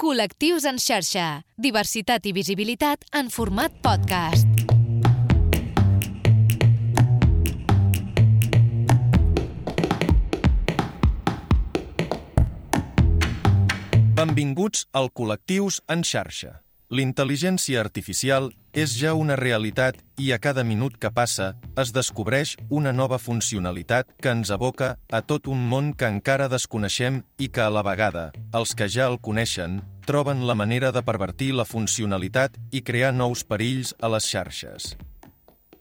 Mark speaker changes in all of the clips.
Speaker 1: Col·lectius en xarxa. Diversitat i visibilitat en format podcast.
Speaker 2: Benvinguts al Col·lectius en xarxa. L'intel·ligència artificial és ja una realitat i a cada minut que passa es descobreix una nova funcionalitat que ens aboca a tot un món que encara desconeixem i que a la vegada, els que ja el coneixen, troben la manera de pervertir la funcionalitat i crear nous perills a les xarxes.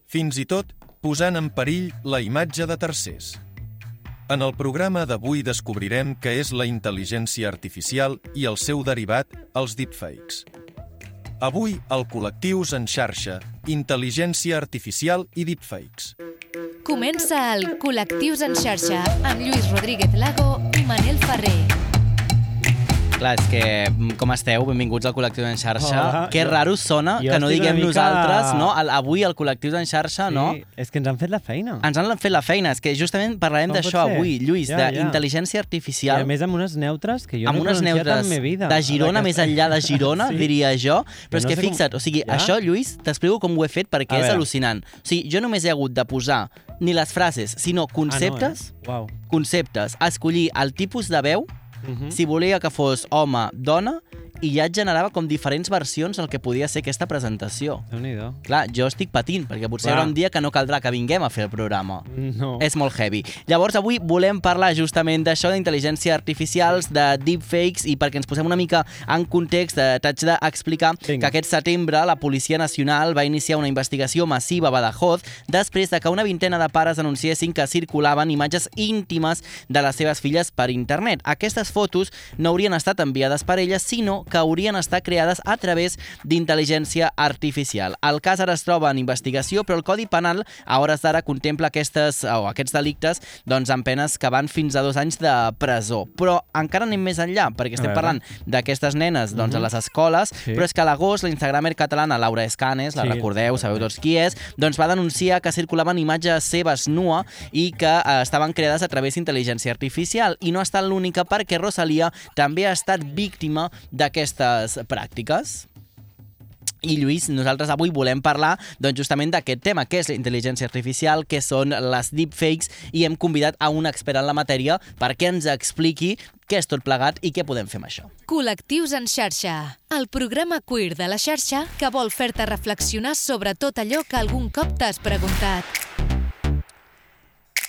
Speaker 2: Fins i tot posant en perill la imatge de tercers. En el programa d'avui descobrirem què és la intel·ligència artificial i el seu derivat, els deepfakes. Avui, al Col·lectius en xarxa, intel·ligència artificial i deepfakes.
Speaker 1: Comença el Col·lectius en xarxa amb Lluís Rodríguez Lago i Manel Ferrer.
Speaker 3: Clar, és que, mm, com esteu? Benvinguts al Col·lectiu en xarxa.
Speaker 4: Hola,
Speaker 3: que raro sona
Speaker 4: jo
Speaker 3: que no diguem
Speaker 4: mica-
Speaker 3: nosaltres, no? El, avui al Col·lectiu en xarxa, no?
Speaker 4: Sí, és que ens han fet la feina.
Speaker 3: Ens han fet la feina. És que justament parlarem d'això avui, Lluís,
Speaker 4: Ja, ja.
Speaker 3: d'intel·ligència
Speaker 4: I
Speaker 3: artificial.
Speaker 4: a més amb unes neutres que jo
Speaker 3: amb
Speaker 4: no he
Speaker 3: unes
Speaker 4: pronunciat
Speaker 3: neutres
Speaker 4: en la vida.
Speaker 3: de Girona,
Speaker 4: Ara que-
Speaker 3: més enllà de Girona,
Speaker 4: Sí.
Speaker 3: diria jo. Però
Speaker 4: Jo
Speaker 3: és
Speaker 4: no
Speaker 3: que
Speaker 4: sé com-
Speaker 3: fixa't, o sigui,
Speaker 4: Ja?
Speaker 3: això, Lluís, t'explico com ho he fet perquè
Speaker 4: A
Speaker 3: és
Speaker 4: veure.
Speaker 3: al·lucinant. O sigui, jo només he hagut de posar ni les frases, sinó conceptes,
Speaker 4: Ah, no, eh? Uau.
Speaker 3: conceptes, escollir el tipus de veu,
Speaker 4: Mhm.
Speaker 3: si volia que fos home, dona, i ja et generava com diferents versions del que podia ser aquesta presentació.
Speaker 4: Déu-n'hi-do.
Speaker 3: Clar, jo estic patint, perquè potser
Speaker 4: Clar.
Speaker 3: haurà un dia que no caldrà que vinguem a fer el programa.
Speaker 4: No.
Speaker 3: És molt heavy. Llavors, avui volem parlar justament d'això, d'intel·ligència artificials, de deepfakes, i perquè ens posem una mica en context, eh, t'haig d'explicar que aquest setembre la Policia Nacional va iniciar una investigació massiva a Badajoz després de que una vintena de pares anunciessin que circulaven imatges íntimes de les seves filles per internet. Aquestes fotos no haurien estat enviades per elles, sinó que haurien estat creades a través d'intel·ligència artificial. El cas ara es troba en investigació, però el Codi Penal a hores d'ara contempla aquestes, o aquests delictes doncs, amb penes que van fins a dos anys de presó. Però encara anem més enllà, perquè estem parlant d'aquestes nenes doncs, a les escoles,
Speaker 4: Sí.
Speaker 3: però és que a l'agost la instagramer catalana Laura Escanes, la
Speaker 4: Sí,
Speaker 3: recordeu, sabeu tots qui és, doncs va denunciar que circulaven imatges seves nua i que eh, estaven creades a través d'intel·ligència artificial. I no ha estat l'única perquè Rosalia també ha estat víctima d'aquestes pràctiques. I Lluís, nosaltres avui volem parlar doncs, justament d'aquest tema, què és la intel·ligència artificial, què són les deepfakes, i hem convidat a un expert en la matèria perquè ens expliqui què és tot plegat i què podem fer amb això.
Speaker 1: Col·lectius en xarxa. El programa queer de la xarxa que vol fer-te reflexionar sobre tot allò que algun cop t'has preguntat.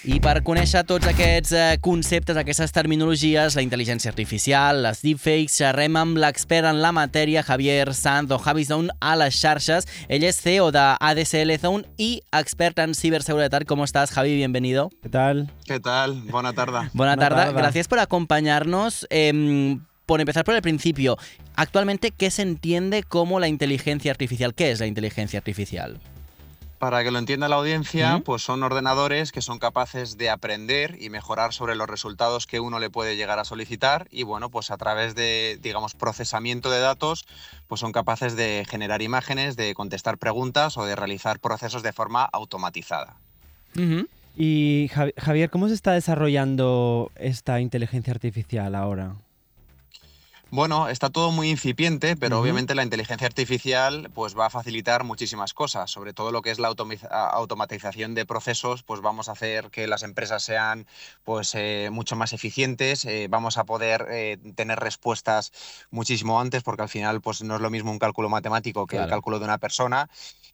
Speaker 3: I per conèixer tots aquests eh, conceptes, aquestes terminologies, la intel·ligència artificial, les deepfakes, xerrem amb l'expert en la matèria, Javier Sanz o Javi Zone, a les xarxes. Ell és CEO de ADSL Zone i expert en ciberseguretat. Com estàs, Javi? Bienvenido.
Speaker 4: Què tal?
Speaker 5: ¿Qué tal? Buena tarde.
Speaker 3: Buena
Speaker 4: Buena
Speaker 3: tarde.
Speaker 4: tarde.
Speaker 3: Gracias por acompañarnos. Eh, por empezar por el principio, actualmente, ¿qué se entiende como la inteligencia artificial? ¿Qué es la inteligencia artificial?
Speaker 5: Para que lo entienda la audiencia, pues son ordenadores que son capaces de aprender y mejorar sobre los resultados que uno le puede llegar a solicitar y bueno, pues a través de, digamos, procesamiento de datos, pues son capaces de generar imágenes, de contestar preguntas o de realizar procesos de forma automatizada.
Speaker 4: Y Javi- Javier, ¿cómo se está desarrollando esta inteligencia artificial ahora?
Speaker 5: Bueno, está todo muy incipiente, pero obviamente la inteligencia artificial pues va a facilitar muchísimas cosas, sobre todo lo que es la automatización de procesos, pues vamos a hacer que las empresas sean pues eh, mucho más eficientes, eh, vamos a poder eh, tener respuestas muchísimo antes, porque al final pues no es lo mismo un cálculo matemático que
Speaker 3: Claro.
Speaker 5: el cálculo de una persona.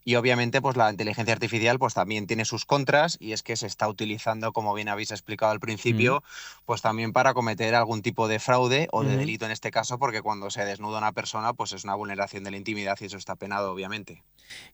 Speaker 5: Y obviamente, pues la inteligencia artificial pues también tiene sus contras y es que se está utilizando, como bien habéis explicado al principio, pues también para cometer algún tipo de fraude o de delito en este caso, porque cuando se desnuda una persona, pues es una vulneración de la intimidad y eso está penado, obviamente.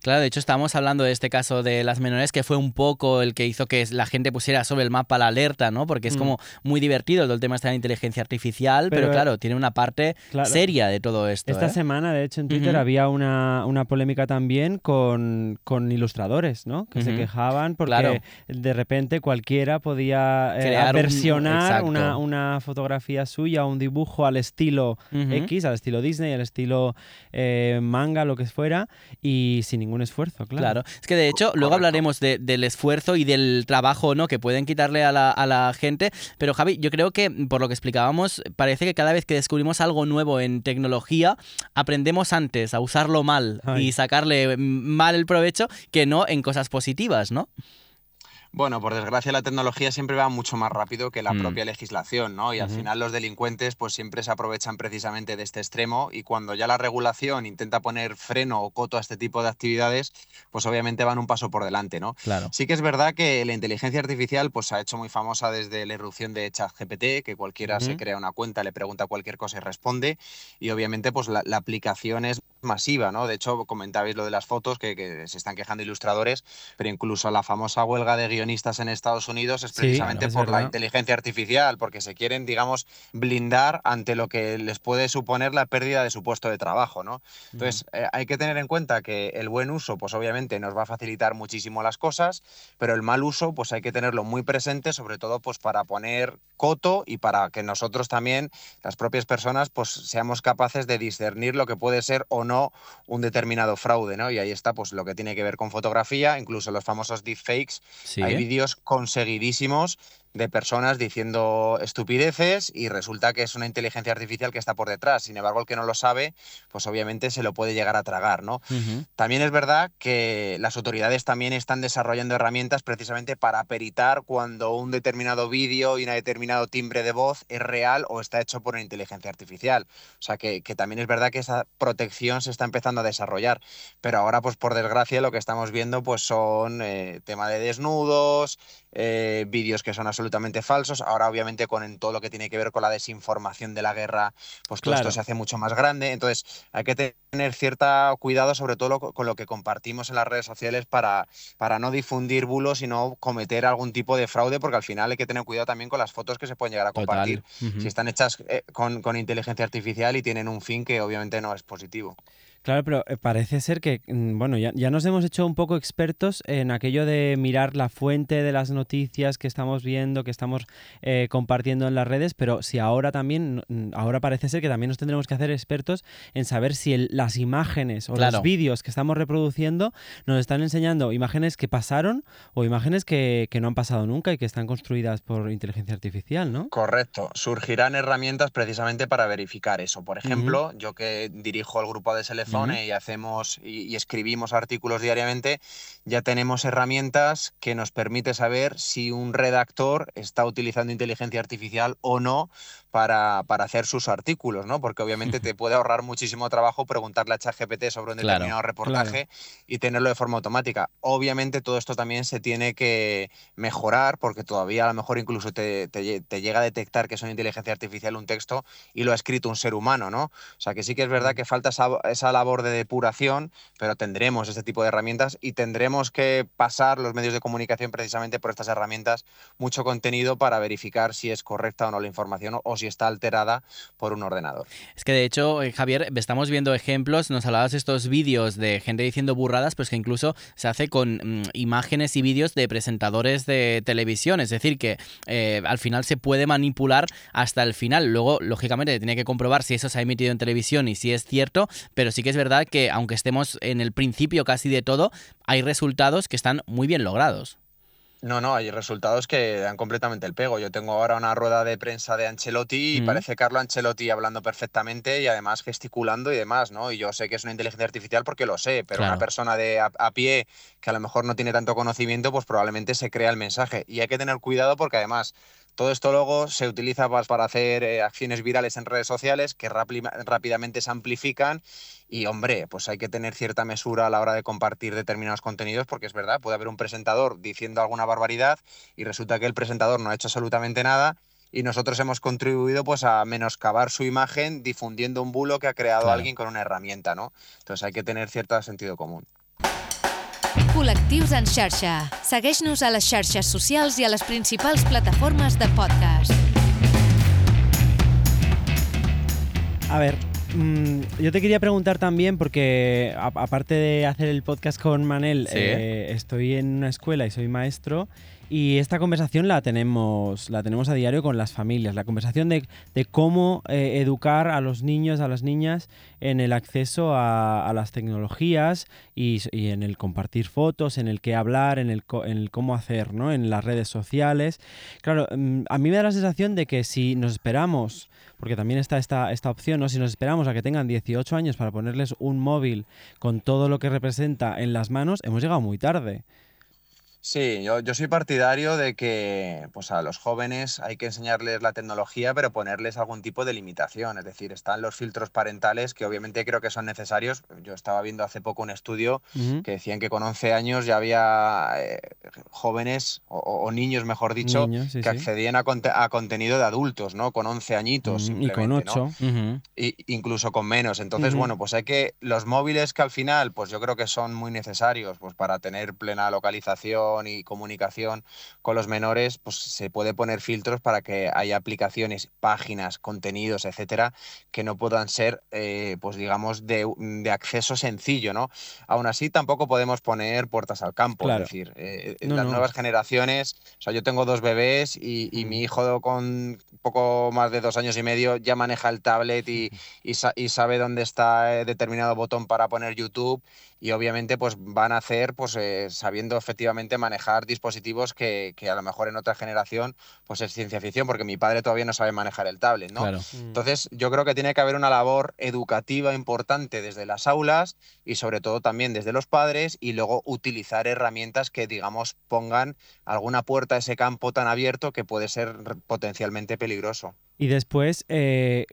Speaker 3: Claro, de hecho estábamos hablando de este caso de las menores que fue un poco el que hizo que la gente pusiera sobre el mapa la alerta, ¿no? Porque es
Speaker 4: Mm.
Speaker 3: como muy divertido todo el tema este de la inteligencia artificial, pero,
Speaker 4: Pero,
Speaker 3: claro, tiene una parte
Speaker 4: claro.
Speaker 3: seria de todo esto.
Speaker 4: Esta
Speaker 3: ¿eh?
Speaker 4: semana, de hecho, en Twitter había una, una polémica también con con, con ilustradores, ¿no? Que se quejaban porque
Speaker 3: Claro.
Speaker 4: de repente cualquiera podía eh,
Speaker 3: un-
Speaker 4: versionar una, una fotografía suya, un dibujo al estilo. X, al estilo Disney, al estilo eh, manga, lo que fuera, y sin ningún esfuerzo, claro.
Speaker 3: Claro, es que de hecho luego hablaremos de- del esfuerzo y del trabajo ¿no? que pueden quitarle a la, a la gente, pero Javi, yo creo que por lo que explicábamos, parece que cada vez que descubrimos algo nuevo en tecnología, aprendemos antes a usarlo mal
Speaker 4: Ay.
Speaker 3: y sacarle mm, mal el provecho que no en cosas positivas, ¿no?
Speaker 5: Bueno, por desgracia la tecnología siempre va mucho más rápido que la
Speaker 3: Mm.
Speaker 5: propia legislación, ¿no? Y al final los delincuentes pues siempre se aprovechan precisamente de este extremo y cuando ya la regulación intenta poner freno o coto a este tipo de actividades, pues obviamente van un paso por delante, ¿no?
Speaker 3: Claro.
Speaker 5: Sí que es verdad que la inteligencia artificial pues se ha hecho muy famosa desde la irrupción de ChatGPT, que cualquiera se crea una cuenta, le pregunta cualquier cosa y responde, y obviamente pues la, la aplicación es masiva, ¿no? De hecho, comentabais lo de las fotos, que, que se están quejando ilustradores, pero incluso la famosa huelga de guionistas en Estados Unidos es
Speaker 4: Sí,
Speaker 5: precisamente
Speaker 4: es
Speaker 5: por la inteligencia artificial, porque se quieren, digamos, blindar ante lo que les puede suponer la pérdida de su puesto de trabajo, ¿no? Entonces, eh, hay que tener en cuenta que el buen uso, pues obviamente nos va a facilitar muchísimo las cosas, pero el mal uso, pues hay que tenerlo muy presente, sobre todo pues para poner coto y para que nosotros también, las propias personas, pues seamos capaces de discernir lo que puede ser o no un determinado fraude, ¿no? Y ahí está pues lo que tiene que ver con fotografía, incluso los famosos deepfakes,
Speaker 3: Sí.
Speaker 5: hay vídeos conseguidísimos de personas diciendo estupideces y resulta que es una inteligencia artificial que está por detrás. Sin embargo, el que no lo sabe, pues obviamente se lo puede llegar a tragar, ¿no?
Speaker 3: Ujú.
Speaker 5: También es verdad que las autoridades también están desarrollando herramientas precisamente para peritar cuando un determinado vídeo y un determinado timbre de voz es real o está hecho por una inteligencia artificial. O sea que, que también es verdad que esa protección se está empezando a desarrollar. Pero ahora, pues por desgracia, lo que estamos viendo pues son eh, tema de desnudos, eh, vídeos que son absolutamente falsos. Ahora, obviamente, con todo lo que tiene que ver con la desinformación de la guerra, pues todo
Speaker 4: Claro.
Speaker 5: esto se hace mucho más grande. Entonces, hay que tener cierta cuidado, sobre todo lo- con lo que compartimos en las redes sociales, para, para no difundir bulos y no cometer algún tipo de fraude, porque al final hay que tener cuidado también con las fotos que se pueden llegar a compartir. Si están hechas eh, con, con inteligencia artificial y tienen un fin que obviamente no es positivo.
Speaker 4: Claro, pero eh, parece ser que, mm, bueno, ya, ya nos hemos hecho un poco expertos en aquello de mirar la fuente de las noticias que estamos viendo, que estamos eh, compartiendo en las redes, pero si ahora también, ahora parece ser que también nos tendremos que hacer expertos en saber si el- las imágenes o
Speaker 3: Claro.
Speaker 4: los vídeos que estamos reproduciendo nos están enseñando imágenes que pasaron o imágenes que, que no han pasado nunca y que están construidas por inteligencia artificial, ¿no?
Speaker 5: Correcto. Surgirán herramientas precisamente para verificar eso. Por ejemplo, yo que dirijo el grupo de Y hacemos y, y escribimos artículos diariamente, ya tenemos herramientas que nos permite saber si un redactor está utilizando inteligencia artificial o no para, para hacer sus artículos, ¿no? Porque obviamente te puede ahorrar muchísimo trabajo preguntarle a ChatGPT sobre un
Speaker 3: Claro,
Speaker 5: determinado reportaje y tenerlo de forma automática. Obviamente todo esto también se tiene que mejorar porque todavía a lo mejor incluso te, te lle- te llega a detectar que es una inteligencia artificial un texto y lo ha escrito un ser humano, ¿no? O sea que sí que es verdad que falta esa, esa labor de depuración, pero tendremos este tipo de herramientas y tendremos que pasar los medios de comunicación precisamente por estas herramientas mucho contenido para verificar si es correcta o no la información o, o si está alterada por un ordenador.
Speaker 3: Es que de hecho, eh, Javier, estamos viendo ejemplos, nos hablabas estos vídeos de gente diciendo burradas, pues que incluso se hace con mm, imágenes y vídeos de presentadores de televisión, es decir, que eh, al final se puede manipular hasta el final. Luego, lógicamente, tiene que comprobar si eso se ha emitido en televisión y si es cierto, pero sí que es verdad que aunque estemos en el principio casi de todo, hay resultados que están muy bien logrados.
Speaker 5: No, no, hay resultados que dan completamente el pego. Yo tengo ahora una rueda de prensa de Ancelotti y
Speaker 3: Mm.
Speaker 5: parece Carlo Ancelotti hablando perfectamente y además gesticulando y demás, ¿no? Y yo sé que es una inteligencia artificial porque lo sé, pero
Speaker 3: Claro.
Speaker 5: una persona de a, a pie que a lo mejor no tiene tanto conocimiento, pues probablemente se crea el mensaje. Y hay que tener cuidado porque además todo esto luego se utiliza para hacer eh, acciones virales en redes sociales que rápida- rápidamente se amplifican y hombre, pues hay que tener cierta mesura a la hora de compartir determinados contenidos porque es verdad, puede haber un presentador diciendo alguna barbaridad y resulta que el presentador no ha hecho absolutamente nada y nosotros hemos contribuido pues a menoscabar su imagen difundiendo un bulo que ha creado
Speaker 3: Claro.
Speaker 5: alguien con una herramienta, ¿no? Entonces hay que tener cierto sentido común.
Speaker 1: Col·lectius en xarxa. Segueix-nos a les xarxes socials i a les principals plataformes de podcast.
Speaker 4: A ver, mm, yo te quería preguntar también, porque aparte de hacer el podcast con Manel, eh, estoy en una escuela y soy maestro. Y esta conversación la tenemos, la tenemos a diario con las familias, la conversación de, cómo eh, educar a los niños, a las niñas en el acceso a, las tecnologías y, en el compartir fotos, en el qué hablar, en el, en el cómo hacer, ¿no? en las redes sociales. Claro, mm, a mí me da la sensación de que si nos esperamos porque también está esta, esta opción, ¿no? Si nos esperamos a que tengan 18 años para ponerles un móvil con todo lo que representa en las manos, hemos llegado muy tarde.
Speaker 5: Sí, yo, yo, soy partidario de que pues a los jóvenes hay que enseñarles la tecnología, pero ponerles algún tipo de limitación. Es decir, están los filtros parentales que obviamente creo que son necesarios. Yo estaba viendo hace poco un estudio que decían que con 11 años ya había eh, jóvenes o, niños, mejor dicho, que accedían a, a, contenido de adultos, ¿no? Con 11 añitos.
Speaker 4: y con 8.
Speaker 5: y, incluso con menos. Entonces, bueno, pues hay que los móviles que al final, pues yo creo que son muy necesarios pues para tener plena localización y comunicación con los menores, pues se puede poner filtros para que haya aplicaciones, páginas, contenidos, etcétera, que no puedan ser, eh, pues digamos, de, acceso sencillo, ¿no? Aún así, tampoco podemos poner puertas al campo, es decir, eh, las nuevas generaciones, o sea, yo tengo dos bebés y, mm. mi hijo con poco más de dos años y medio ya maneja el tablet y, y sabe dónde está eh, determinado botón para poner YouTube y obviamente pues van a hacer pues eh, sabiendo efectivamente manejar dispositivos que, que, a lo mejor en otra generación pues es ciencia ficción porque mi padre todavía no sabe manejar el tablet, ¿no? Mm. Entonces yo creo que tiene que haber una labor educativa importante desde las aulas y sobre todo también desde los padres y luego utilizar herramientas que digamos pongan alguna puerta a ese campo tan abierto que puede ser potencialmente peligroso.
Speaker 4: Y después, eh,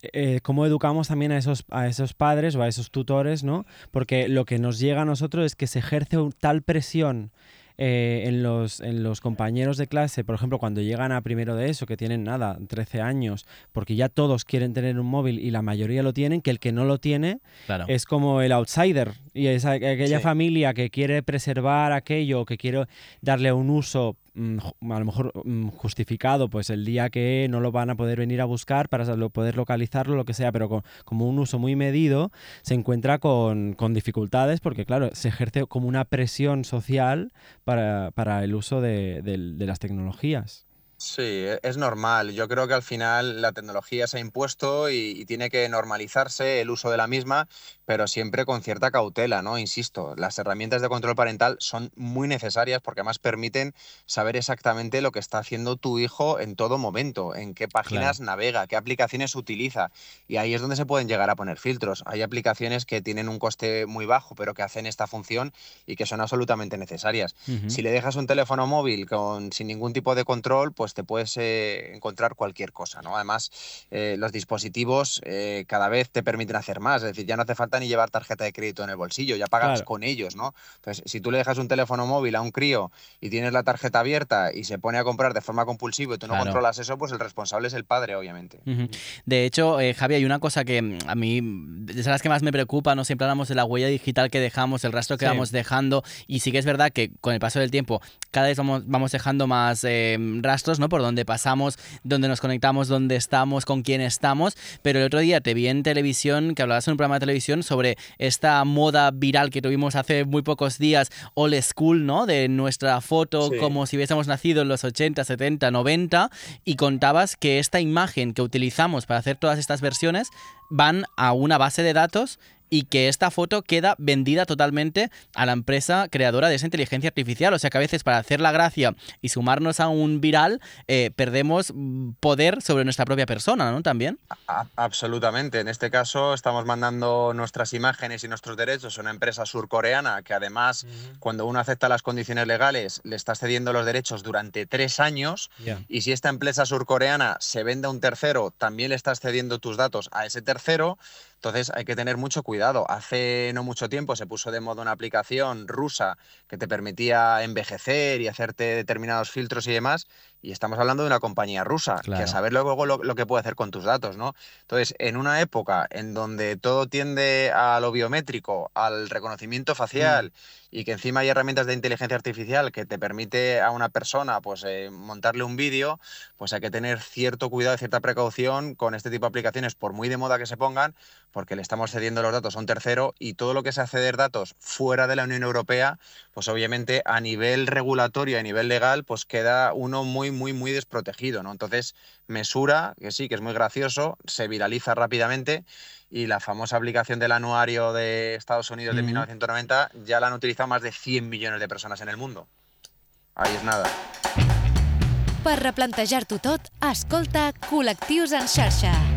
Speaker 4: eh, ¿cómo educamos también a esos, a esos padres o a esos tutores, no? Porque lo que nos llega a nosotros es que se ejerce tal presión eh, en, los, en los compañeros de clase, por ejemplo, cuando llegan a primero de eso, que tienen nada, 13 años, porque ya todos quieren tener un móvil y la mayoría lo tienen, que el que no lo tiene es como el outsider. Y es aquella familia que quiere preservar aquello, que quiere darle un uso a lo mejor mm, justificado, pues el día que no lo van a poder venir a buscar para poder localizarlo, lo que sea, pero como un uso muy medido, se encuentra con, dificultades porque, claro, se ejerce como una presión social para, el uso de las tecnologías.
Speaker 5: Sí, e, es normal. Yo creo que al final la tecnología se ha impuesto y, tiene que normalizarse el uso de la misma, pero siempre con cierta cautela, ¿no? Insisto, las herramientas de control parental son muy necesarias porque además permiten saber exactamente lo que está haciendo tu hijo en todo momento, en qué páginas navega, qué aplicaciones utiliza. Y ahí es donde se pueden llegar a poner filtros. Hay aplicaciones que tienen un coste muy bajo, pero que hacen esta función y que son absolutamente necesarias. Si le dejas un teléfono móvil con, sin ningún tipo de control, pues pues te puedes eh, encontrar cualquier cosa, ¿no? Además, eh, los dispositivos eh, cada vez te permiten hacer más, es decir, ya no hace falta ni llevar tarjeta de crédito en el bolsillo, ya pagas con ellos, ¿no? Entonces, si tú le dejas un teléfono móvil a un crío y tienes la tarjeta abierta y se pone a comprar de forma compulsiva y tú no controlas eso, pues el responsable es el padre, obviamente.
Speaker 3: De hecho, Javi, hay una cosa que mm, a mí es las que más me preocupa, no siempre hablamos de la huella digital que dejamos, el rastro que vamos dejando, y sí que es verdad que con el paso del tiempo cada vez vamos, vamos dejando más rastros ¿no? Por donde pasamos, donde nos conectamos, dónde estamos, con quién estamos. Pero el otro día te vi en televisión, que hablabas en un programa de televisión sobre esta moda viral que tuvimos hace muy pocos días, old school, ¿no? De nuestra foto como si hubiésemos nacido en los 80, 70, 90. Y contabas que esta imagen que utilizamos para hacer todas estas versiones van a una base de datos y que esta foto queda vendida totalmente a la empresa creadora de esa inteligencia artificial. O sea que a veces para hacer la gracia y sumarnos a un viral eh, perdemos poder sobre nuestra propia persona, ¿no? También.
Speaker 5: absolutamente. En este caso estamos mandando nuestras imágenes y nuestros derechos a una empresa surcoreana que además cuando uno acepta las condiciones legales le está cediendo los derechos durante tres años y si esta empresa surcoreana se vende a un tercero también le estás cediendo tus datos a ese tercero entonces hay que tener mucho cuidado. Hace no mucho tiempo se puso de moda una aplicación rusa que te permitía envejecer y hacerte determinados filtros y demás. Y estamos hablando de una compañía rusa, que a saber luego lo, lo que puede hacer con tus datos, ¿no? Entonces, en una época en donde todo tiende a lo biométrico, al reconocimiento facial, y que encima hay herramientas de inteligencia artificial que te permite a una persona pues eh, montarle un vídeo, pues hay que tener cierto cuidado y cierta precaución con este tipo de aplicaciones, por muy de moda que se pongan, porque le estamos cediendo los datos a un tercero y todo lo que sea ceder datos fuera de la Unión Europea, pues obviamente a nivel regulatorio, a nivel legal, pues queda uno muy, muy, muy desprotegido, ¿no? Entonces, mesura, que sí, que es muy gracioso, se viraliza rápidamente y la famosa aplicación del anuario de Estados Unidos de
Speaker 4: Ujú.
Speaker 5: 1990 ya la han utilizado más de 100 millones de personas en el mundo. Ahí es nada.
Speaker 1: Per replantejar-t'ho tot, escolta Col·lectius en xarxa.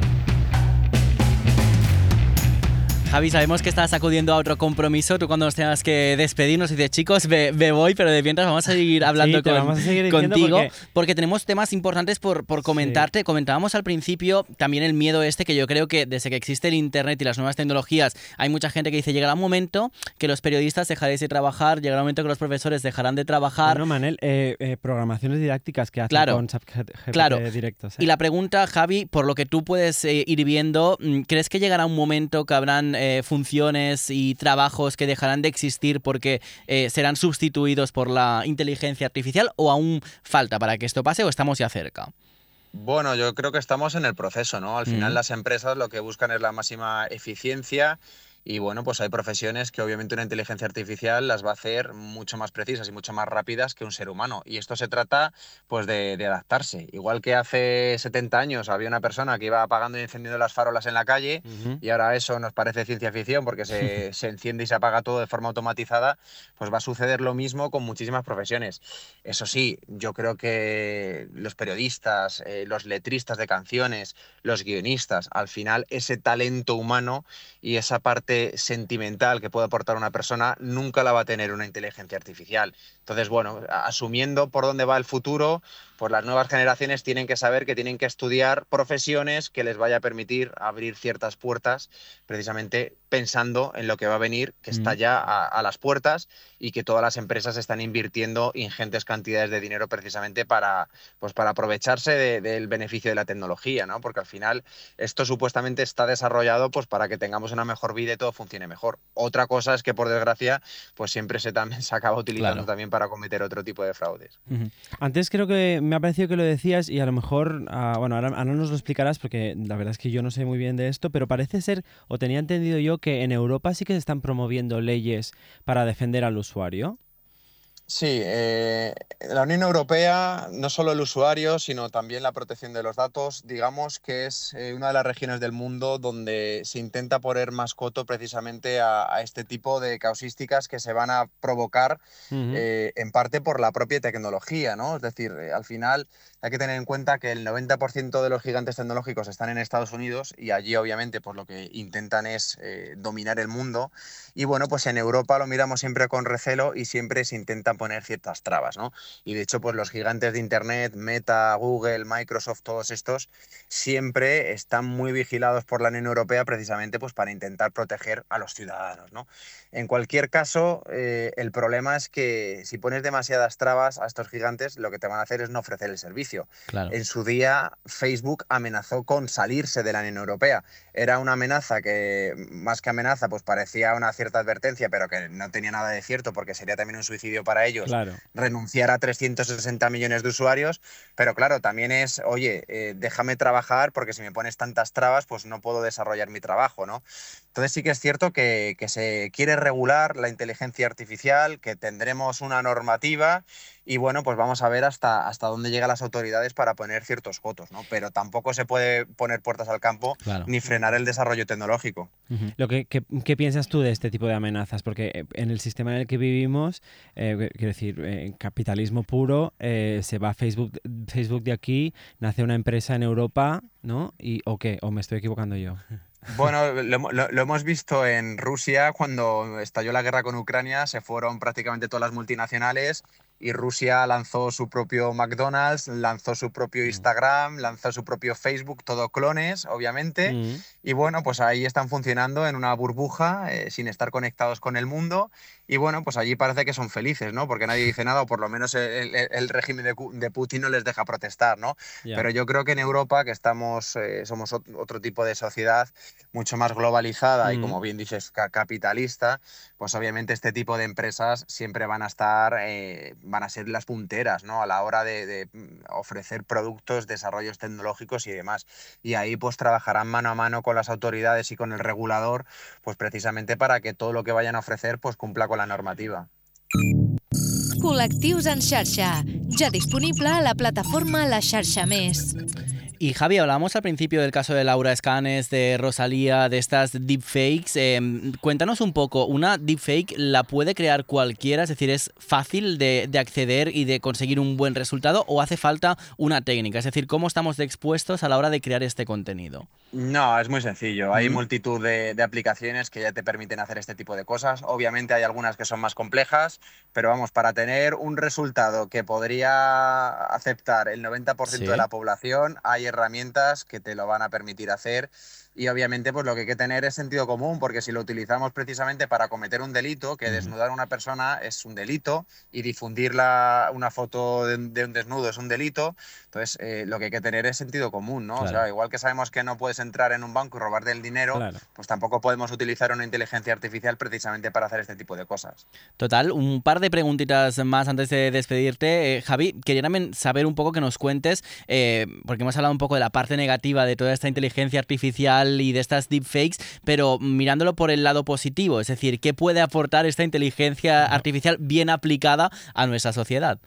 Speaker 3: Javi, sabemos que estás acudiendo a otro compromiso. Tú cuando nos tengas que despedirnos dices, chicos, me, me voy, pero de mientras vamos a seguir hablando
Speaker 4: Sí,
Speaker 3: con-
Speaker 4: vamos a seguir
Speaker 3: contigo, porque...
Speaker 4: porque-
Speaker 3: tenemos temas importantes por, por comentarte. Comentábamos al principio también el miedo este, que yo creo que desde que existe el Internet y las nuevas tecnologías, hay mucha gente que dice, llegará un momento que los periodistas dejaréis de trabajar, llegará un momento que los profesores dejarán de trabajar.
Speaker 4: Bueno, Manel, eh, eh, programaciones didácticas que hacen
Speaker 3: Claro.
Speaker 4: con ChatGPT
Speaker 3: Claro.
Speaker 4: directos. ¿eh?
Speaker 3: Y la pregunta, Javi, por lo que tú puedes eh, ir viendo, mm, ¿crees que llegará un momento que habrán eh, funciones y trabajos que dejarán de existir porque eh, serán sustituidos por la inteligencia artificial o aún falta para que esto pase o estamos ya cerca?
Speaker 5: Bueno, yo creo que estamos en el proceso, ¿no? Al final
Speaker 3: Mm.
Speaker 5: las empresas lo que buscan es la máxima eficiencia y bueno, pues hay profesiones que obviamente una inteligencia artificial las va a hacer mucho más precisas y mucho más rápidas que un ser humano. Y esto se trata pues de, de adaptarse. Igual que hace 70 años había una persona que iba apagando y encendiendo las farolas en la calle y ahora eso nos parece ciencia ficción porque se, se enciende y se apaga todo de forma automatizada, pues va a suceder lo mismo con muchísimas profesiones. Eso sí, yo creo que los periodistas, eh, los letristas de canciones, los guionistas, al final ese talento humano y esa parte sentimental que puede aportar una persona nunca la va a tener una inteligencia artificial. Entonces, bueno, asumiendo por dónde va el futuro, pues las nuevas generaciones tienen que saber que tienen que estudiar profesiones que les vaya a permitir abrir ciertas puertas, precisamente pensando en lo que va a venir, que está
Speaker 3: Mm.
Speaker 5: ya a, a las puertas y que todas las empresas están invirtiendo ingentes cantidades de dinero precisamente para, pues para aprovecharse de- del beneficio de la tecnología, ¿no? Porque al final esto supuestamente está desarrollado pues para que tengamos una mejor vida y todo funcione mejor. Otra cosa es que por desgracia pues siempre se, también, se acaba utilizando
Speaker 3: Claro.
Speaker 5: también para cometer otro tipo de fraudes.
Speaker 4: Antes creo que me ha parecido que lo decías y a lo mejor, ah, bueno, ahora, ahora nos lo explicarás porque la verdad es que yo no sé muy bien de esto, pero parece ser, o tenía entendido yo, que en Europa sí que se están promoviendo leyes para defender al usuario.
Speaker 5: Sí, eh, la Unión Europea, no solo el usuario, sino también la protección de los datos, digamos que es eh, una de las regiones del mundo donde se intenta poner más coto precisamente a, a este tipo de causísticas que se van a provocar
Speaker 4: Ujú.
Speaker 5: eh, en parte por la propia tecnología, ¿no? Es decir, eh, al final hay que tener en cuenta que el 90% de los gigantes tecnológicos están en Estados Unidos y allí obviamente pues lo que intentan es eh, dominar el mundo y bueno, pues en Europa lo miramos siempre con recelo y siempre se intentan poner ciertas trabas, ¿no? Y de hecho pues los gigantes de Internet, Meta, Google, Microsoft, todos estos siempre están muy vigilados por la Unión Europea precisamente pues para intentar proteger a los ciudadanos, ¿no? En cualquier caso, eh, el problema es que si pones demasiadas trabas a estos gigantes, lo que te van a hacer es no ofrecer el servicio.
Speaker 3: Claro.
Speaker 5: En su día, Facebook amenazó con salirse de la Unión Europea. Era una amenaza que, más que amenaza, pues parecía una cierta advertencia, pero que no tenía nada de cierto porque sería también un suicidio para ellos
Speaker 4: Claro.
Speaker 5: renunciar a 360 millones de usuarios, pero claro, también es, oye, eh, déjame trabajar porque si me pones tantas trabas, pues no puedo desarrollar mi trabajo, ¿no? Entonces sí que es cierto que, que se quiere regular la inteligencia artificial, que tendremos una normativa y bueno, pues vamos a ver hasta, hasta dónde llegan las autoridades para poner ciertos cotos, ¿no? Pero tampoco se puede poner puertas al campo
Speaker 3: Claro.
Speaker 5: ni frenar el desarrollo tecnológico.
Speaker 4: Lo que, que- ¿Qué piensas tú de este tipo de amenazas? Porque eh, en el sistema en el que vivimos, eh, quiero decir, eh, capitalismo puro, eh, se va Facebook, Facebook de aquí, nace una empresa en Europa, ¿no? Y, ¿O qué? ¿O me estoy equivocando yo?
Speaker 5: Bueno, lo, hemo- lo- lo hemos visto en Rusia cuando estalló la guerra con Ucrania, se fueron prácticamente todas las multinacionales y Rusia lanzó su propio McDonald's, lanzó su propio Instagram, lanzó su propio Facebook, todo clones, obviamente.
Speaker 4: Mm.
Speaker 5: Y bueno, pues ahí están funcionando en una burbuja, eh, sin estar conectados con el mundo. Y bueno, pues allí parece que son felices, ¿no? Porque nadie dice nada, o por lo menos el, el- el régimen de, de Putin no les deja protestar, ¿no?
Speaker 4: Ya.
Speaker 5: Pero yo creo que en Europa, que estamos, eh, somos ot- otro tipo de sociedad mucho más globalizada y,
Speaker 4: Mm.
Speaker 5: como bien dices, ca- capitalista, pues obviamente este tipo de empresas siempre van a estar, eh, van a ser las punteras, ¿no? A la hora de, de, mm, ofrecer productos, desarrollos tecnológicos y demás. Y ahí pues trabajarán mano a mano con las autoridades y con el regulador, pues precisamente para que todo lo que vayan a ofrecer pues cumpla con la normativa.
Speaker 1: Col·lectius en xarxa, ja disponible a la plataforma La Xarxa Més.
Speaker 3: Y Javi, hablábamos al principio del caso de Laura Escanes, de Rosalía, de estas deepfakes. Eh, cuéntanos un poco, ¿una deepfake la puede crear cualquiera? Es decir, ¿es fácil de, de acceder y de conseguir un buen resultado o hace falta una técnica? Es decir, ¿cómo estamos de expuestos a la hora de crear este contenido?
Speaker 5: No, es muy sencillo. Hay multitud de, de aplicaciones que ya te permiten hacer este tipo de cosas. Obviamente hay algunas que son más complejas, pero vamos, para tener un resultado que podría aceptar el 90%
Speaker 3: Sí.
Speaker 5: de la población, hay herramientas que te lo van a permitir hacer. Y obviamente, pues lo que hay que tener es sentido común, porque si lo utilizamos precisamente para cometer un delito, que desnudar a una persona es un delito y difundir la- una foto de, de un desnudo es un delito, entonces eh, lo que hay que tener es sentido común, ¿no? O sea, igual que sabemos que no puedes entrar en un banco y robarte el dinero,
Speaker 4: Claro.
Speaker 5: pues tampoco podemos utilizar una inteligencia artificial precisamente para hacer este tipo de cosas.
Speaker 3: Total, un par de preguntitas más antes de despedirte. Eh, Javi, quería también saber un poco que nos cuentes, eh, porque hemos hablado un poco de la parte negativa de toda esta inteligencia artificial y de estas deepfakes, pero mirándolo por el lado positivo, es decir, ¿qué puede aportar esta inteligencia artificial bien aplicada a nuestra sociedad?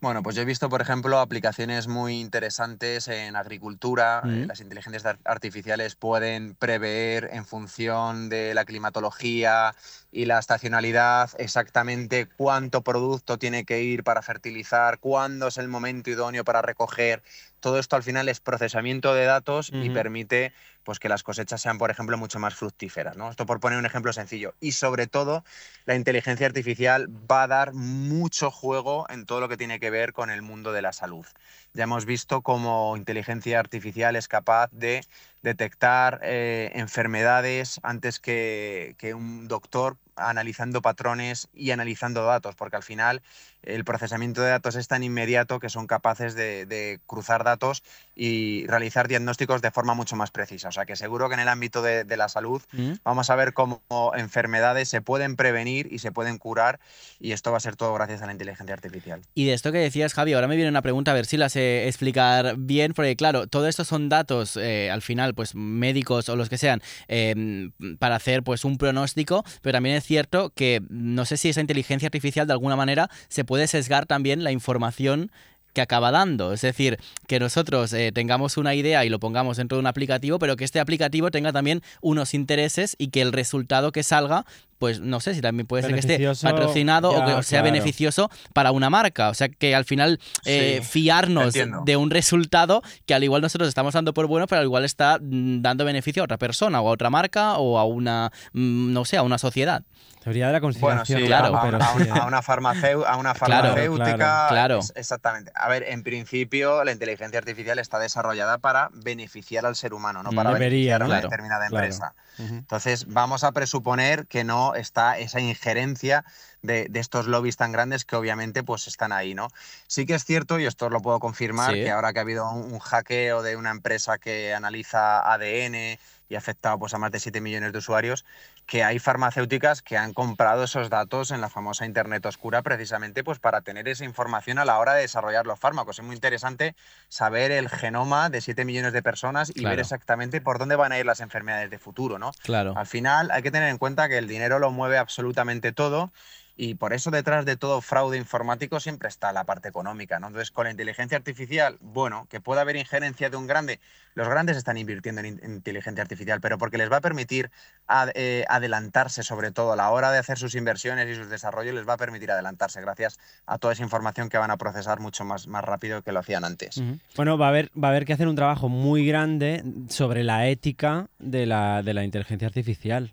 Speaker 5: Bueno, pues yo he visto, por ejemplo, aplicaciones muy interesantes en agricultura. Eh,
Speaker 3: Mm.
Speaker 5: las inteligencias ar- artificiales pueden prever en función de la climatología y la estacionalidad exactamente cuánto producto tiene que ir para fertilizar, cuándo es el momento idóneo para recoger. Todo esto al final es procesamiento de datos y permite pues, que las cosechas sean, por ejemplo, mucho más fructíferas. ¿no? Esto por poner un ejemplo sencillo. Y sobre todo, la inteligencia artificial va a dar mucho juego en todo lo que tiene que ver con el mundo de la salud. Ya hemos visto cómo inteligencia artificial es capaz de detectar eh, enfermedades antes que, que un doctor analizando patrones y analizando datos, porque al final el procesamiento de datos es tan inmediato que son capaces de, de cruzar datos y realizar diagnósticos de forma mucho más precisa. O sea que seguro que en el ámbito de, de la salud
Speaker 3: ¿Mm?
Speaker 5: vamos a ver cómo enfermedades se pueden prevenir y se pueden curar y esto va a ser todo gracias a la inteligencia artificial.
Speaker 3: Y de esto que decías, Javi, ahora me viene una pregunta, a ver si la sé explicar bien, porque claro, todo esto son datos, eh, al final, pues médicos o los que sean, eh, para hacer pues un pronóstico, pero también es cierto que no sé si esa inteligencia artificial de alguna manera se puede sesgar también la información que acaba dando. Es decir, que nosotros eh, tengamos una idea y lo pongamos dentro de un aplicativo, pero que este aplicativo tenga también unos intereses y que el resultado que salga, pues no sé si también puede ser que esté patrocinado o que sea
Speaker 4: claro.
Speaker 3: beneficioso para una marca. O sea, que al final eh,
Speaker 5: Sí,
Speaker 3: fiarnos
Speaker 5: entiendo.
Speaker 3: de un resultado que al igual nosotros estamos dando por bueno, pero al igual está mm, dando beneficio a otra persona o a otra marca o a una, mm, no sé, a una sociedad.
Speaker 4: Teoría de la
Speaker 5: Bueno,
Speaker 4: conspiración,
Speaker 5: sí,
Speaker 3: claro,
Speaker 5: a,
Speaker 4: pero
Speaker 5: a- a una, farmacéu- a una farmacéutica.
Speaker 4: claro,
Speaker 3: claro.
Speaker 5: es- exactamente. A ver, en principio la inteligencia artificial está desarrollada para beneficiar al ser humano, no para
Speaker 4: debería,
Speaker 5: beneficiar a
Speaker 4: ¿no?
Speaker 5: una
Speaker 3: Claro,
Speaker 5: determinada
Speaker 4: claro.
Speaker 5: empresa. Entonces, vamos a presuponer que no está esa injerencia de, de estos lobbies tan grandes que obviamente pues están ahí, ¿no? Sí que es cierto, y esto lo puedo confirmar,
Speaker 3: Sí.
Speaker 5: que ahora que ha habido un, un hackeo de una empresa que analiza ADN y ha afectado pues, a más de 7 millones de usuarios, que hay farmacéuticas que han comprado esos datos en la famosa Internet oscura precisamente pues, para tener esa información a la hora de desarrollar los fármacos. Es muy interesante saber el genoma de 7 millones de personas y
Speaker 3: Claro.
Speaker 5: ver exactamente por dónde van a ir las enfermedades de futuro, ¿no?
Speaker 3: Claro.
Speaker 5: Al final hay que tener en cuenta que el dinero lo mueve absolutamente todo y por eso detrás de todo fraude informático siempre está la parte económica, ¿no? Entonces, con la inteligencia artificial, bueno, que pueda haber injerencia de un grande, los grandes están invirtiendo en, in- en inteligencia artificial, pero porque les va a permitir ad- eh, adelantarse, sobre todo a la hora de hacer sus inversiones y sus desarrollos, les va a permitir adelantarse gracias a toda esa información que van a procesar mucho más, más rápido que lo hacían antes.
Speaker 4: Bueno, va a haber, va a haber que hacer un trabajo muy grande sobre la ética de la, de la inteligencia artificial.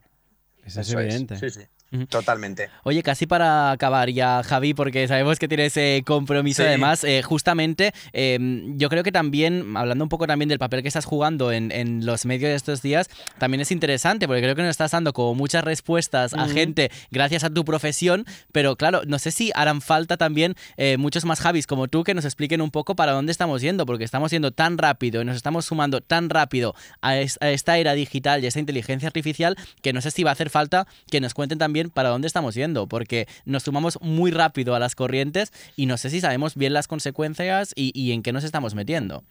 Speaker 4: Eso, es
Speaker 5: Eso es,
Speaker 4: evidente.
Speaker 5: Sí, sí. Totalmente.
Speaker 3: Oye, casi para acabar ya, Javi, porque sabemos que tienes ese compromiso
Speaker 5: Sí.
Speaker 3: además, eh, justamente, eh, yo creo que también, hablando un poco también del papel que estás jugando en, en los medios de estos días, también es interesante, porque creo que nos estás dando como muchas respuestas a gente gracias a tu profesión, pero claro, no sé si harán falta también eh, muchos más Javis como tú que nos expliquen un poco para dónde estamos yendo, porque estamos yendo tan rápido y nos estamos sumando tan rápido a, es- a esta era digital y a esta inteligencia artificial que no sé si va a hacer falta que nos cuenten también para dónde estamos yendo, porque nos sumamos muy rápido a las corrientes y no sé si sabemos bien las consecuencias y, y en qué nos estamos metiendo.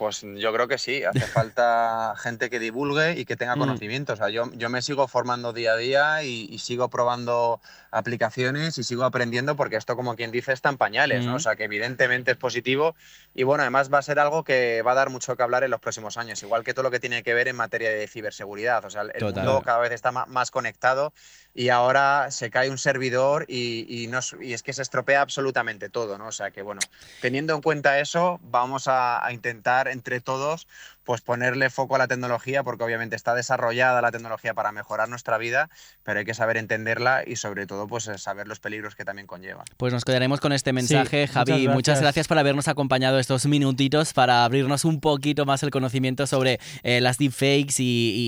Speaker 5: Pues yo creo que sí, hace falta gente que divulgue y que tenga
Speaker 4: Mm.
Speaker 5: conocimiento. O sea, yo, yo me sigo formando día a día y, y sigo probando aplicaciones y sigo aprendiendo porque esto, como quien dice, está en pañales, ¿no?
Speaker 3: Mm.
Speaker 5: O sea, que evidentemente es positivo y bueno, además va a ser algo que va a dar mucho que hablar en los próximos años, igual que todo lo que tiene que ver en materia de ciberseguridad. O sea, el
Speaker 3: Total.
Speaker 5: mundo cada vez está más conectado y ahora se cae un servidor y, y no, y es que se estropea absolutamente todo, ¿no? O sea que, bueno, teniendo en cuenta eso, vamos a, a intentar entre todos pues ponerle foco a la tecnología porque obviamente está desarrollada la tecnología para mejorar nuestra vida, pero hay que saber entenderla y sobre todo pues eh, saber los peligros que también conlleva.
Speaker 3: Pues nos quedaremos con este mensaje, Javi. Muchas
Speaker 4: gracias.
Speaker 3: gracias por habernos acompañado estos minutitos para abrirnos un poquito más el conocimiento sobre eh, las deepfakes y,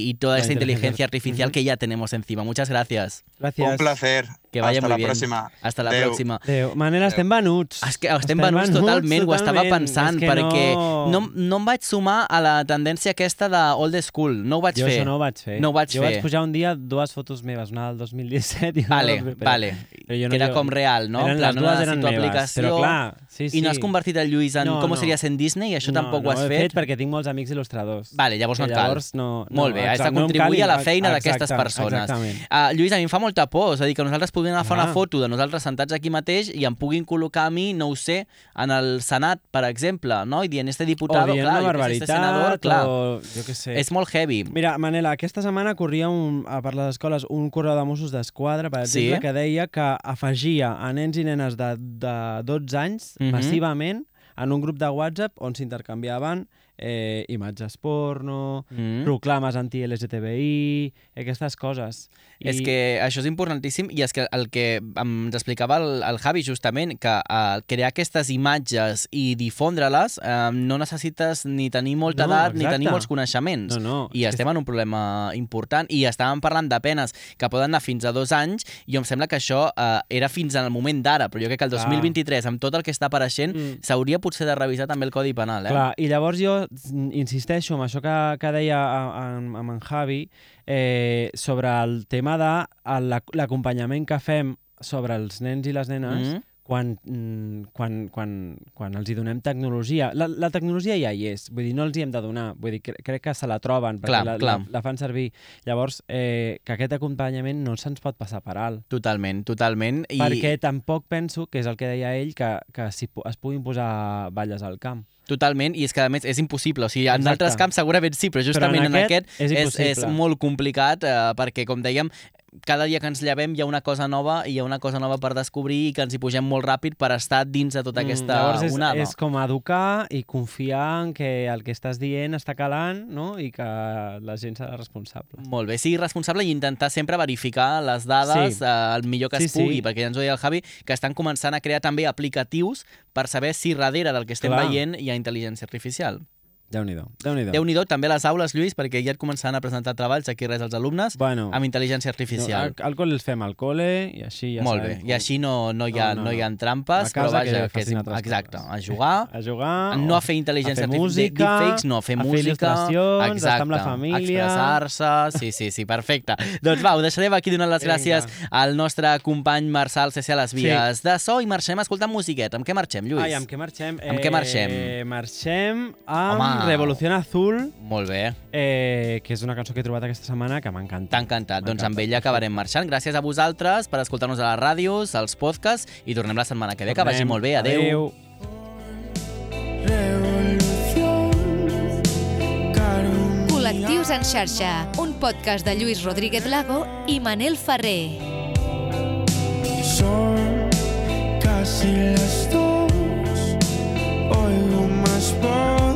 Speaker 3: y- y toda
Speaker 4: La
Speaker 3: esta inteligencia
Speaker 4: inteligencia.
Speaker 3: artificial que ya tenemos encima. Muchas gracias.
Speaker 4: Gràcies.
Speaker 5: Un placer.
Speaker 3: Que vaya
Speaker 5: Hasta
Speaker 3: muy
Speaker 5: la
Speaker 3: bien.
Speaker 5: próxima.
Speaker 3: Hasta la
Speaker 5: Adeu.
Speaker 3: próxima.
Speaker 4: Adéu. Manel, estem venuts.
Speaker 3: És que estem venuts totalment, ho estava
Speaker 4: totalment.
Speaker 3: pensant,
Speaker 4: És que
Speaker 3: perquè
Speaker 4: no...
Speaker 3: no, no em vaig sumar a la tendència aquesta de old school, no ho vaig
Speaker 4: jo
Speaker 3: fer.
Speaker 4: això no ho vaig fer.
Speaker 3: No ho vaig
Speaker 4: jo
Speaker 3: fer.
Speaker 4: vaig pujar un dia dues fotos meves, una del 2017 i una
Speaker 3: Vale,
Speaker 4: del... però-
Speaker 3: vale.
Speaker 4: però jo
Speaker 3: que era
Speaker 4: jo-
Speaker 3: com real, no? En
Speaker 4: Eren,
Speaker 3: plan,
Speaker 4: les dues eren
Speaker 3: tu
Speaker 4: meves,
Speaker 3: aplicació
Speaker 4: però clar, sí, sí.
Speaker 3: I no has convertit el Lluís en
Speaker 4: No,
Speaker 3: com
Speaker 4: no.
Speaker 3: seria sent Disney? Això
Speaker 4: no,
Speaker 3: tampoc
Speaker 4: no
Speaker 3: ho has
Speaker 4: ho he
Speaker 3: fet?
Speaker 4: fet perquè tinc molts amics il·lustradors.
Speaker 3: Vale, llavors no et cal.
Speaker 4: llavors no, no,
Speaker 3: Molt bé, has de
Speaker 4: no
Speaker 3: contribuir a la
Speaker 4: i-
Speaker 3: feina d'aquestes persones.
Speaker 4: Exactament.
Speaker 3: Uh, Lluís, a mi em fa molta por, és a dir, que nosaltres puguem agafar
Speaker 4: Ah.
Speaker 3: una foto de nosaltres sentats aquí mateix i em puguin col·locar a mi, no ho sé, en el Senat, per exemple, no? I dient, este
Speaker 4: O
Speaker 3: diputado,
Speaker 4: dient
Speaker 3: clar,
Speaker 4: una
Speaker 3: este senador, clar,
Speaker 4: o jo què sé.
Speaker 3: és molt heavy.
Speaker 4: Mira, Manela, aquesta setmana corria un, a per les escoles un correu de Mossos d'Esquadra, per
Speaker 3: Sí.
Speaker 4: exemple, que deia que afegia a nens i nenes de, de 12 anys
Speaker 3: Mhm.
Speaker 4: massivament en un grup de WhatsApp on s'intercanviaven eh, imatges porno,
Speaker 3: Mm.
Speaker 4: proclames anti-LGTBI, aquestes coses.
Speaker 3: És que això és importantíssim i és que el que ens explicava el, el Javi justament, que al crear aquestes imatges i difondre-les eh, no necessites ni tenir molta
Speaker 4: No,
Speaker 3: edat ni
Speaker 4: exacte.
Speaker 3: tenir molts coneixements.
Speaker 4: No, no,
Speaker 3: I
Speaker 4: que
Speaker 3: estem en un problema important i estàvem parlant de penes que poden anar fins a dos anys i em sembla que això eh, era fins al moment d'ara, però jo crec que el
Speaker 4: Clar.
Speaker 3: 2023, amb tot el que està apareixent,
Speaker 4: Mm.
Speaker 3: s'hauria potser de revisar també el Codi Penal. Eh?
Speaker 4: Clar, i llavors jo insisteixo en això que, que deia a- en- amb en Javi eh, sobre el tema de l'acompanyament que fem sobre els nens i les nenes
Speaker 3: Mm.
Speaker 4: quan, mm, quan, quan, quan els hi donem tecnologia. La, la tecnologia ja hi és, vull dir, no els hi hem de donar, vull dir, cre crec que se la troben, perquè
Speaker 3: Clar,
Speaker 4: la,
Speaker 3: clar.
Speaker 4: La, la fan servir. Llavors, eh, que aquest acompanyament no se'ns pot passar per alt.
Speaker 3: Totalment, totalment. I...
Speaker 4: Perquè tampoc penso, que és el que deia ell, que, que si es puguin posar balles al camp.
Speaker 3: Totalment, i és que a més és impossible. O sigui, en
Speaker 4: Exacte.
Speaker 3: altres camps segurament sí, però
Speaker 4: Però
Speaker 3: justament
Speaker 4: en
Speaker 3: en
Speaker 4: aquest
Speaker 3: aquest,
Speaker 4: és
Speaker 3: és, és molt complicat eh, perquè, com dèiem, cada dia que ens llevem hi ha una cosa nova i hi ha una cosa nova per descobrir i que ens hi pugem molt ràpid per estar dins de tota aquesta
Speaker 4: Mm, Llavors és,
Speaker 3: onada.
Speaker 4: és com educar i confiar en que el que estàs dient està calant no? i que la gent serà responsable.
Speaker 3: Molt bé, sigui responsable i intentar sempre verificar les dades
Speaker 4: Sí.
Speaker 3: eh, el millor que
Speaker 4: Sí,
Speaker 3: es pugui,
Speaker 4: sí.
Speaker 3: perquè ja ens ho deia el Javi, que estan començant a crear també aplicatius per saber si darrere del que estem
Speaker 4: Clar.
Speaker 3: veient hi ha intel·ligència artificial.
Speaker 4: Déu-n'hi-do. Déu-n'hi-do.
Speaker 3: Déu-n'hi-do, també a les aules, Lluís, perquè ja et començaran a presentar treballs aquí res als alumnes
Speaker 4: bueno,
Speaker 3: amb intel·ligència
Speaker 4: no,
Speaker 3: artificial.
Speaker 4: al, al col·le els fem al col·le i així ja
Speaker 3: Molt bé,
Speaker 4: sabem
Speaker 3: i així no, no, hi ha,
Speaker 4: No,
Speaker 3: no,
Speaker 4: no,
Speaker 3: hi ha
Speaker 4: no.
Speaker 3: trampes,
Speaker 4: A
Speaker 3: però vaja,
Speaker 4: que
Speaker 3: que és, exacte,
Speaker 4: coses.
Speaker 3: a jugar,
Speaker 4: a jugar,
Speaker 3: no a fer intel·ligència
Speaker 4: a fer música,
Speaker 3: deepfakes, no, a fer
Speaker 4: a fer
Speaker 3: música,
Speaker 4: il·lustracions,
Speaker 3: exacte,
Speaker 4: estar amb la família.
Speaker 3: expressar-se, sí, sí, sí, perfecte. doncs va, ho deixarem aquí donant les
Speaker 4: Vinga.
Speaker 3: gràcies al nostre company Marçal CC a les vies de so i marxem escoltant musiqueta. Amb què marxem, Lluís?
Speaker 4: Ai, amb què marxem?
Speaker 3: Amb què marxem?
Speaker 4: Eh, marxem amb
Speaker 3: Home.
Speaker 4: Revolución Azul,
Speaker 3: Molt bé,
Speaker 4: eh, que és una cançó que he trobat aquesta setmana que m'encanta.
Speaker 3: t'ha encantat. Doncs amb ella acabarem marxant. Gràcies a vosaltres per escoltar-nos a les ràdios, als podcasts i tornem la setmana que ve. Que vagi
Speaker 4: Tornem.
Speaker 3: molt bé. Adéu.
Speaker 4: Adéu.
Speaker 1: Col·lectius en xarxa, un podcast de Lluís Rodríguez Lago i Manel Ferrer.
Speaker 6: Son casi las dos. Oigo más voces.